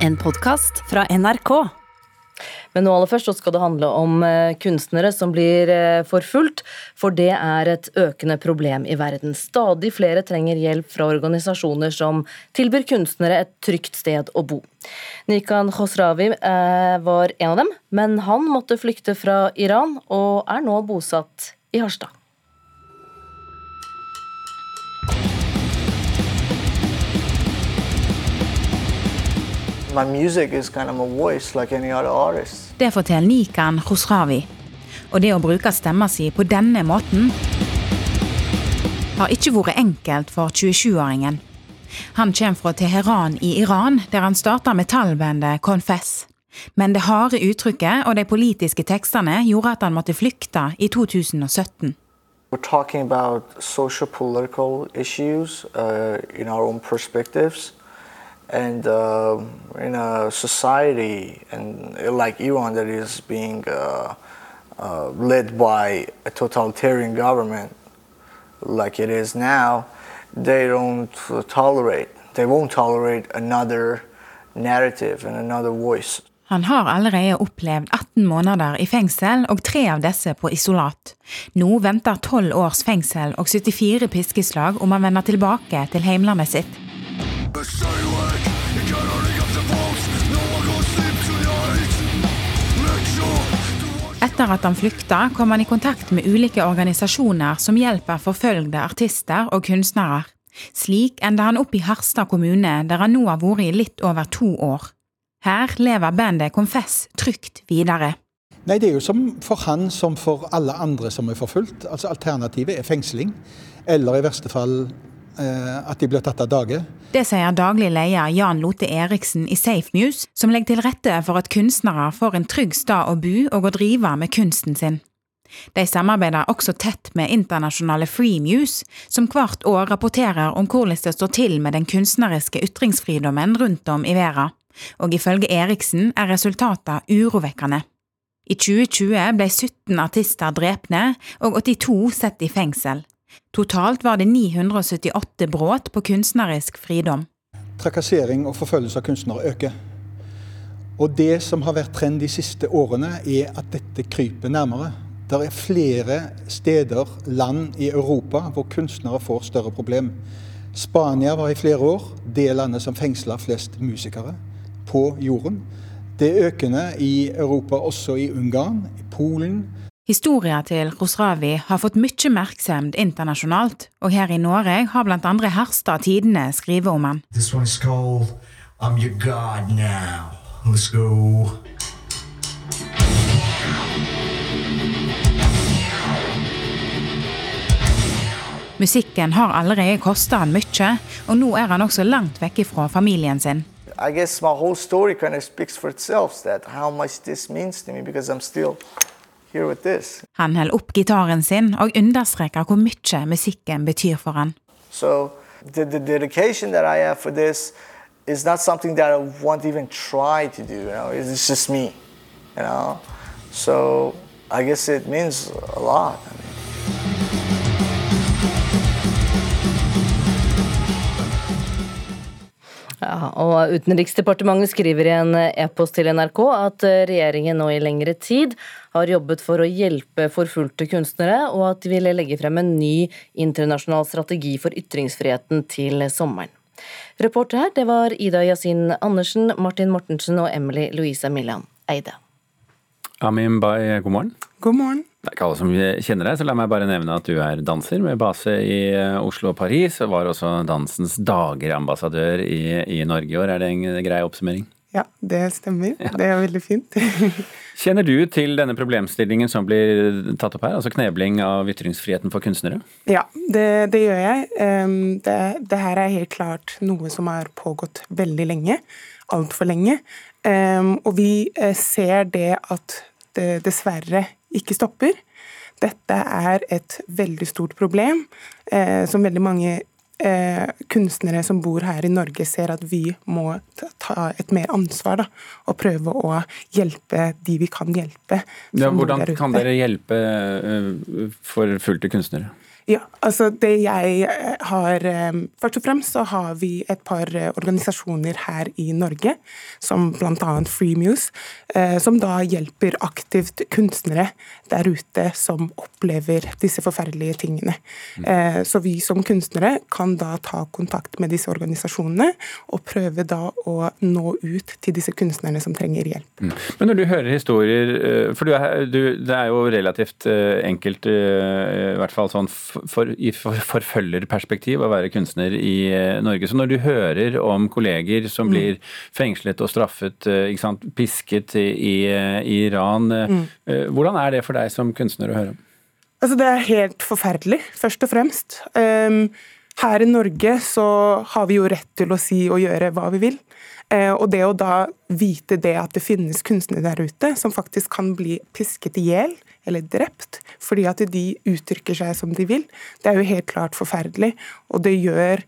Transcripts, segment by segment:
En podkast fra NRK. Men nå aller først så skal det handle om eh, kunstnere som blir eh, forfulgt, for det er et økende problem i verden. Stadig flere trenger hjelp fra organisasjoner som tilbyr kunstnere et trygt sted å bo. Nikan Khosravi eh, var en av dem, men han måtte flykte fra Iran og er nå bosatt i Harstad. Kind of voice like any other artist. Det forteller Nikan Khosravi. Og det å bruke stemma si på denne måten har ikke vært enkelt for 27-åringen. Han kommer fra Teheran i Iran, der han starta metallbandet Confess. Men det harde uttrykket og de politiske tekstene gjorde at han måtte flykte i 2017. We're talking about social political issues uh, in our own perspectives. And uh, in a society and like Iran that is being uh, uh, led by a totalitarian government like it is now, they don't tolerate, they won't tolerate another narrative and another voice. Han har allerede opplevd 18 måneder i fengsel, og tre av disse på isolat. Nå venter 12 års fengsel og 74 piskeslag om han vender tilbake til heimlandet sitt. Etter at han flykta, kom han i kontakt med ulike organisasjoner som hjelper forfølgede artister og kunstnere. Slik enda han opp i Harstad kommune, der han nå har vært i litt over to år. Her lever bandet Confess trygt videre. Nei, Det er jo som for han som for alle andre som er forfulgt. Altså Alternativet er fengsling, eller i verste fall at de blir tatt av dage. Det sier daglig leder Jan Lote Eriksen i Safe Muse, som legger til rette for at kunstnere får en trygg sted å bo og å drive med kunsten sin. De samarbeider også tett med internasjonale Free Muse, som hvert år rapporterer om hvordan det står til med den kunstneriske ytringsfridommen rundt om i verden, og ifølge Eriksen er resultatene urovekkende. I 2020 ble 17 artister drepne og 82 satt i fengsel. Totalt var det 978 brudd på kunstnerisk fridom. Trakassering og forfølgelse av kunstnere øker. Og det som har vært trend de siste årene, er at dette kryper nærmere. Det er flere steder, land i Europa, hvor kunstnere får større problem. Spania var i flere år det landet som fengsla flest musikere på jorden. Det er økende i Europa, også i Ungarn, i Polen. Historia til Khosravi har fått mye oppmerksomhet internasjonalt, og her i Norge har blant andre Harstad Tidende skrevet om han. Called I'm Your God Now. Let's go. Musikken har allerede kosta han mye, og nå er han også langt vekk fra familien sin. I guess my whole story kind of speaks for itself that how much this means to me because I'm still. Han holder opp gitaren sin og understreker hvor mye musikken betyr for han. So the, the dedication that I have for this is not something that I won't even try to do. You know, it's just me. You know, so I guess it means a lot. I mean, Ja, og Utenriksdepartementet skriver i en e-post til NRK at regjeringen nå i lengre tid har jobbet for å hjelpe forfulgte kunstnere, og at de ville legge frem en ny internasjonal strategi for ytringsfriheten til sommeren. Reporter her, det var Ida Yasin Andersen, Martin Mortensen og Emily Louisa Millan Eide. Amin Bay, god morgen. God morgen. Det er ikke alle som kjenner deg, så la meg bare nevne at du er danser med base i eh, Oslo og Paris, og var også dansens dager-ambassadør i, i Norge i år. Er det en grei oppsummering? Ja, det stemmer. Ja. Det er veldig fint. Kjenner du til denne problemstillingen som blir tatt opp her, altså knebling av ytringsfriheten for kunstnere? Ja, det, det gjør jeg. Det, det, her er helt klart noe som har pågått veldig lenge. Altfor lenge. Og vi eh, ser det at det dessverre ikke stopper. Dette er et veldig stort problem eh, som veldig mange eh, kunstnere som bor her i Norge ser at vi må ta et mer ansvar da, og prøve å hjelpe de vi kan hjelpe. Ja, hvordan kan dere hjelpe uh, forfulgte kunstnere? Ja, altså det jeg eh, har eh, Først og fremst så har vi et par eh, organisasjoner her i Norge, som bl.a. Freemuse, som da hjelper aktivt kunstnere der ute som opplever disse forferdelige tingene. Så vi som kunstnere kan da ta kontakt med disse organisasjonene og prøve da å nå ut til disse kunstnerne som trenger hjelp. Mm. Men når du hører historier, for du er, du, det er jo relativt enkelt, i hvert fall sånn for, i forfølgerperspektiv å være kunstner i eh, Norge. Så når du hører om kolleger som mm. blir fengslet og straffet, eh, sant, pisket i, i, Iran, eh, mm. hvordan er det for deg som kunstner å høre om? Altså, det er helt forferdelig, først og fremst. Um, her i Norge så har vi jo rett til å si og gjøre hva vi vil. Uh, og det å da vite det at det finnes kunstnere der ute som faktisk kan bli pisket i hjel, eller drept fordi at de uttrykker seg som de vil. Det er jo helt klart forferdelig, og det gjør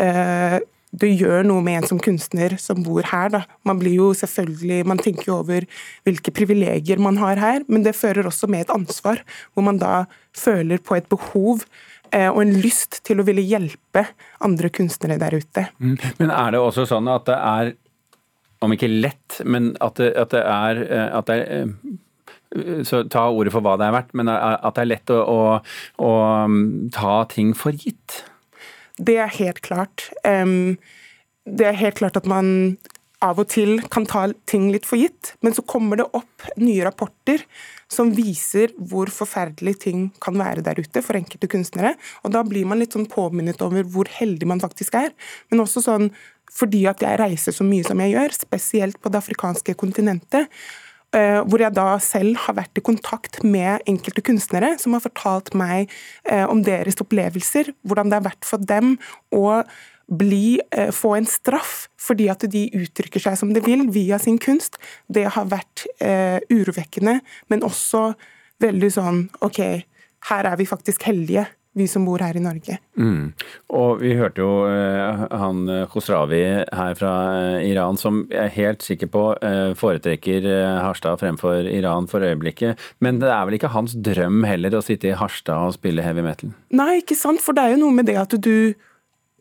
eh, det gjør noe med en som kunstner som bor her. Da. Man blir jo selvfølgelig, man tenker jo over hvilke privilegier man har her, men det fører også med et ansvar, hvor man da føler på et behov eh, og en lyst til å ville hjelpe andre kunstnere der ute. Mm. Men er det også sånn at det er, om ikke lett, men at det, at det er, eh, at det er eh, så ta ordet for hva det er verdt, men at det er lett å, å, å um, ta ting for gitt? Det er helt klart. det er helt klart at man av og til kan ta ting litt for gitt, men så kommer det opp nye rapporter som viser hvor forferdelige ting kan være der ute for enkelte kunstnere. Og da blir man litt sånn påminnet over hvor heldig man faktisk er. Men også sånn fordi at jeg reiser så mye som jeg gjør, spesielt på det afrikanske kontinentet, Eh, hvor jeg da selv har vært i kontakt med enkelte kunstnere som har fortalt meg eh, om deres opplevelser, hvordan det har vært for dem å bli, eh, få en straff fordi at de uttrykker seg som de vil via sin kunst. Det har vært urovekkende, men også veldig sånn OK, her er vi faktisk heldige vi som bor her i Norge. Mm. Og vi hørte jo uh, han eh, Khosravi her fra uh, Iran, som jeg er helt sikker på uh, foretrekker Harstad fremfor Iran for øyeblikket. Men det er vel ikke hans drøm heller å sitte i Harstad og spille heavy metal? Nei, ikke sant. For det er jo noe med det at du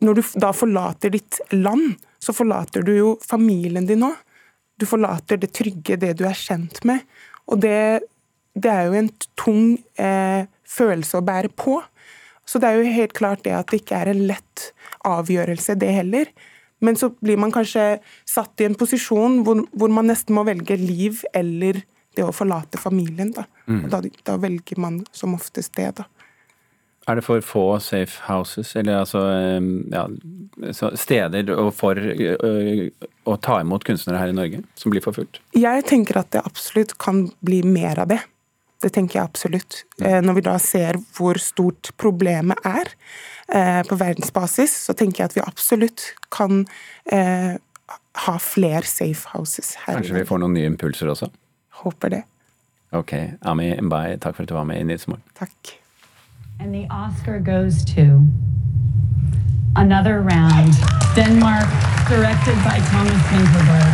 Når du da forlater ditt land, så forlater du jo familien din òg. Du forlater det trygge, det du er kjent med. Og det, det er jo en tung følelse å bære på. Så det er jo helt klart det at det ikke er en lett avgjørelse, det heller. Men så blir man kanskje satt i en posisjon hvor, hvor man nesten må velge liv eller det å forlate familien. Da, mm. da, da velger man som oftest det, da. Er det for få safe houses, eller altså ja, steder for å ta imot kunstnere her i Norge som blir forfulgt? Jeg tenker at det absolutt kan bli mer av det. Det tenker jeg absolutt. Eh, når vi da ser hvor stort problemet er eh, på verdensbasis, så tenker jeg at vi absolutt kan eh, ha flere safe houses her. Kanskje vi får noen nye impulser også? Håper det. Ok. Ami Mbai, takk for at du var med i Nyhetsmorgen. Takk. And the Oscar goes to Another Round, Denmark, directed by Thomas Winterberg.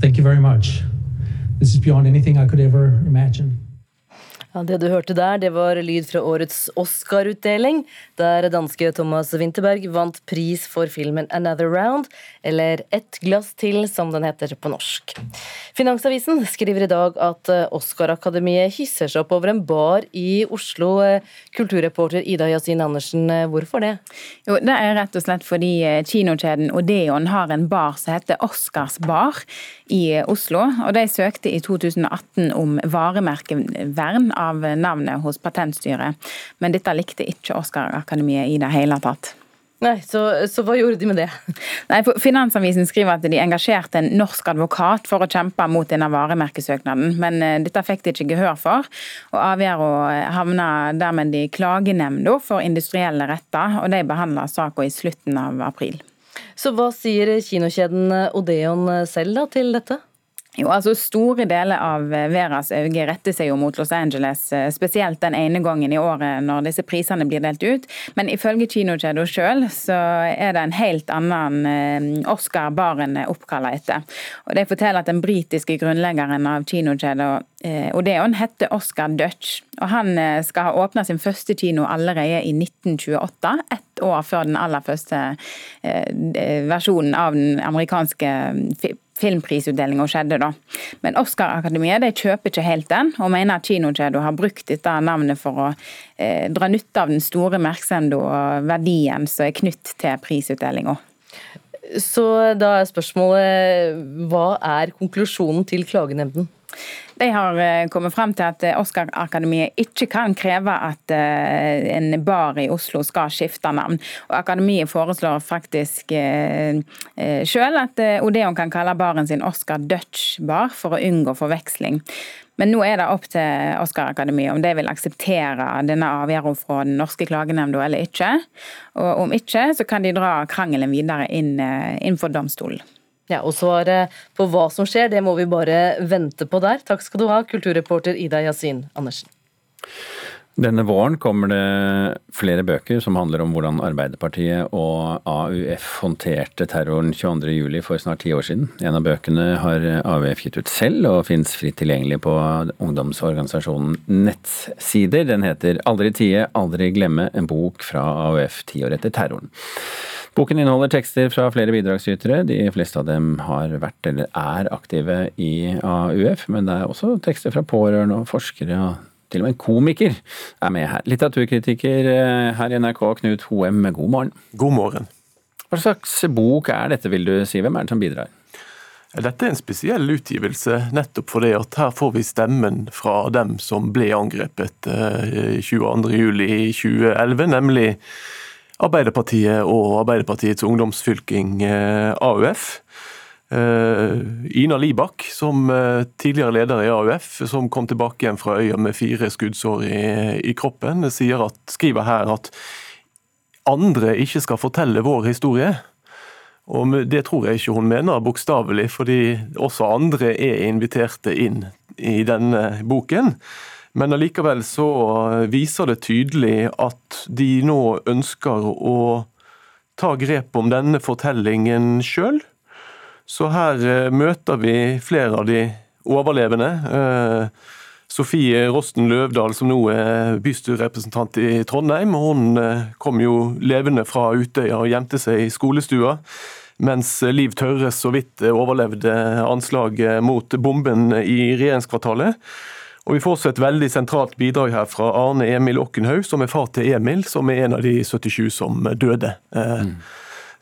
Thank you very much. This is beyond anything I could ever imagine. Ja, Det du hørte der, det var lyd fra årets Oscar-utdeling, der danske Thomas Winterberg vant pris for filmen 'Another Round', eller 'Et glass til', som den heter på norsk. Finansavisen skriver i dag at eh, Oscar-akademiet hisser seg opp over en bar i Oslo. Eh, kulturreporter Ida Yasin Andersen, eh, hvorfor det? Jo, Det er rett og slett fordi kinokjeden Odeon har en bar som heter Oscars bar i Oslo. og De søkte i 2018 om varemerkevern av navnet hos Patentstyret, men dette likte ikke Oscar-akademiet i det hele tatt. Nei, så, så, hva gjorde de med det? Nei, Finansavisen skriver at de engasjerte en norsk advokat for å kjempe mot denne varemerkesøknaden, men uh, dette fikk de ikke gehør for. og Avgjørelsen havna dermed i klagenemnda for industrielle retter, og de behandla saka i slutten av april. Så hva sier kinokjeden Odeon selv da til dette? Jo, altså Store deler av Veras øyne retter seg jo mot Los Angeles, eh, spesielt den ene gangen i året når disse prisene blir delt ut. Men ifølge kinokjeden sjøl så er det en helt annen eh, Oscar Baren er oppkalla etter. Og De forteller at den britiske grunnleggeren av kinokjeden eh, Odeon heter Oscar Dutch. og Han skal ha åpna sin første kino allerede i 1928, ett år før den aller første versjonen av den amerikanske filmprisutdelinga skjedde. da. Men Oscar-akademiet de kjøper ikke helt den, og mener at kinokjeden har brukt dette navnet for å eh, dra nytte av den store merksomheten og verdien som er knytt til prisutdelinga. Så da er spørsmålet hva er konklusjonen til klagenemnden? De har eh, kommet frem til at eh, Oscar-akademiet ikke kan kreve at eh, en bar i Oslo skal skifte navn. Og Akademiet foreslår faktisk selv at Odeon kan kalle baren sin Oscar Dutch Bar for å unngå forveksling. Men nå er det opp til Oscar-akademiet om de vil akseptere denne avgjørelsen fra den norske klagenemnda eller ikke. Og om ikke, så kan de dra krangelen videre inn, inn for domstolen. Ja, og Svaret på hva som skjer, det må vi bare vente på der. Takk skal du ha, kulturreporter Ida Yasin Andersen. Denne våren kommer det flere bøker som handler om hvordan Arbeiderpartiet og AUF håndterte terroren 22.07 for snart ti år siden. En av bøkene har AUF gitt ut selv og fins fritt tilgjengelig på ungdomsorganisasjonen nettsider. Den heter Aldri tie, aldri glemme, en bok fra AUF ti år etter terroren. Boken inneholder tekster fra flere bidragsytere. De fleste av dem har vært eller er aktive i AUF, men det er også tekster fra pårørende og forskere. og til og med en komiker er med her. Litteraturkritiker eh, her i NRK, Knut Hoem, god morgen. God morgen. Hva slags bok er dette, vil du si? Hvem er det som bidrar? Dette er en spesiell utgivelse, nettopp fordi at her får vi stemmen fra dem som ble angrepet 22.07.2011, eh, nemlig Arbeiderpartiet og Arbeiderpartiets ungdomsfylking eh, AUF. Eh, Ina Libak, som eh, tidligere leder i AUF, som kom tilbake igjen fra øya med fire skuddsår i, i kroppen, at, skriver her at andre ikke skal fortelle vår historie. Og Det tror jeg ikke hun mener bokstavelig, fordi også andre er inviterte inn i denne boken. Men allikevel så viser det tydelig at de nå ønsker å ta grep om denne fortellingen sjøl. Så her eh, møter vi flere av de overlevende. Eh, Sofie Rosten Løvdahl, som nå er bystyrerepresentant i Trondheim, hun eh, kom jo levende fra Utøya og gjemte seg i skolestua. Mens Liv Tørres så vidt overlevde anslaget mot bomben i regjeringskvartalet. Og Vi får også et veldig sentralt bidrag her fra Arne Emil Okkenhaug, som er far til Emil, som er en av de 77 som døde. Eh, mm.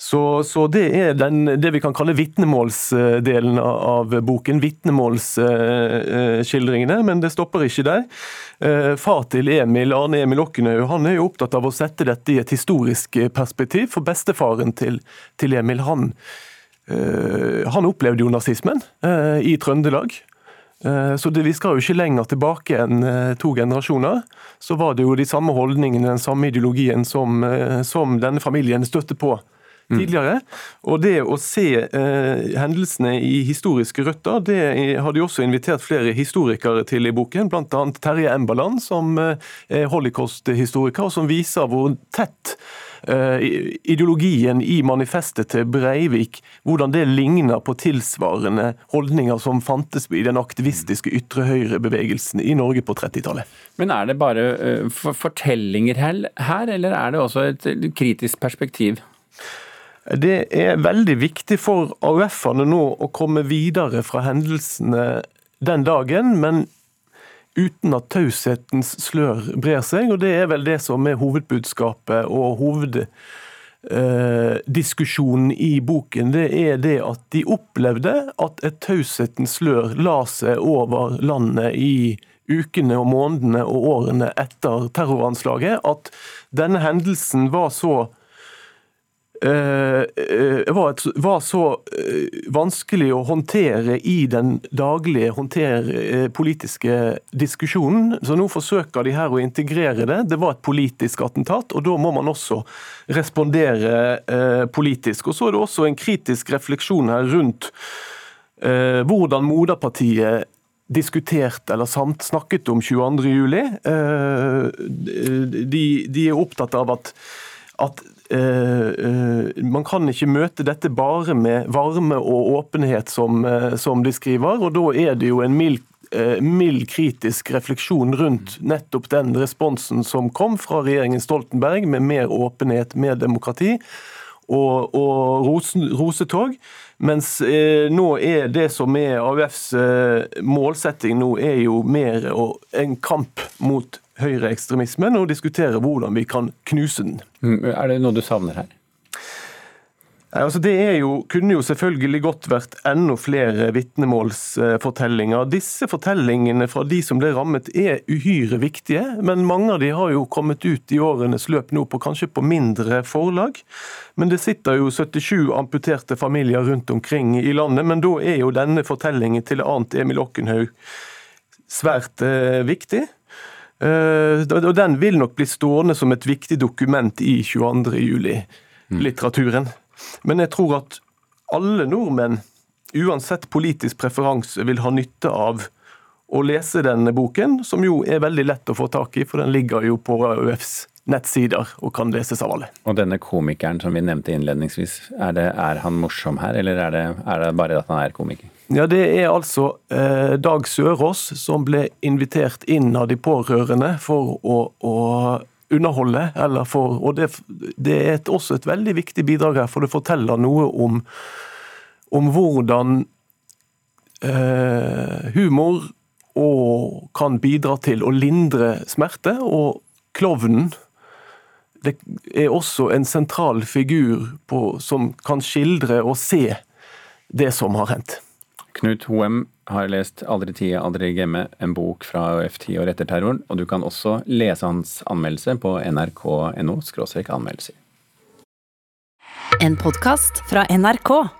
Så, så, det er den, det vi kan kalle vitnemålsdelen av boken. Vitnemålsskildringene, men det stopper ikke der. Eh, far til Emil, Arne Emil Okkenhaug, han er jo opptatt av å sette dette i et historisk perspektiv. For bestefaren til, til Emil, han, eh, han opplevde jo nazismen i Trøndelag. Eh, så det, Vi skal jo ikke lenger tilbake enn eh, to generasjoner. Så var det jo de samme holdningene, den samme ideologien som, eh, som denne familien støtte på. Tidligere. Og det å se eh, hendelsene i historiske røtter, det har de også invitert flere historikere til i boken. Bl.a. Terje Embaland, som er holocaust-historiker, og som viser hvor tett Eh, ideologien i manifestet til Breivik, hvordan det ligner på tilsvarende holdninger som fantes i den aktivistiske ytre høyre-bevegelsen i Norge på 30-tallet. Men er det bare eh, fortellinger her, eller er det også et kritisk perspektiv? Det er veldig viktig for AUF-ene nå å komme videre fra hendelsene den dagen, men uten at taushetens slør brer seg. Og det er vel det som er hovedbudskapet og hoveddiskusjonen eh, i boken. Det er det at de opplevde at et taushetens slør la seg over landet i ukene og månedene og årene etter terroranslaget. At denne hendelsen var så var, et, var, så eh, vanskelig å håndtere i den daglige håndtere, politiske diskusjonen. Så nå forsøker de her å integrere det. Det var et politisk attentat, og da må man også respondere politisk. Og Så er det også en kritisk refleksjon her rundt eh, hvordan moderpartiet diskutert eller samt snakket om 22.07. juli. de, de er opptatt av at, at eh, eh, man kan ikke møte dette bare med varme og åpenhet, som, eh, som de skriver. og Da er det jo en mild eh, mild kritisk refleksjon rundt nettopp den responsen som kom fra regjeringen Stoltenberg, med mer åpenhet, mer demokrati og, og rosetog. Mens eh, nå er det som er AUFs eh, målsetting nå, er jo mer å, en kamp mot høyreekstremismen og diskutere hvordan vi kan knuse den. Mm, Er det noe du savner her? Nei, Altså det jo, kunne jo selvfølgelig godt vært enda flere vitnemålsfortellinger. Disse fortellingene fra de som ble rammet er uhyre viktige, men mange av de har jo kommet ut i årenes løp nå på kanskje på mindre forlag. Men det sitter jo 77 amputerte familier rundt omkring i landet, men da er jo denne fortellingen til annet Emil Okkenhaug svært eh, viktig. Eh, og den vil nok bli stående som et viktig dokument i 22. juli-litteraturen. Men jeg tror at alle nordmenn, uansett politisk preferanse, vil ha nytte av å lese denne boken, som jo er veldig lett å få tak i, for den ligger jo på AUFs nettsider og kan leses av alle. Og denne komikeren som vi nevnte innledningsvis, er, det, er han morsom her, eller er det, er det bare at han er komiker? Ja, Det er altså eh, Dag Sørås som ble invitert inn av de pårørende for å, å underholde. For, og det, det er et, også et veldig viktig bidrag her, for det forteller noe om, om hvordan eh, humor og kan bidra til å lindre smerte. Og klovnen det er også en sentral figur på, som kan skildre og se det som har hendt. Knut Hoem har lest 'Aldri tie, aldri glemme', en bok fra AUF ti år etter terroren. Og du kan også lese hans anmeldelse på nrk.no anmeldelser. En podkast fra NRK.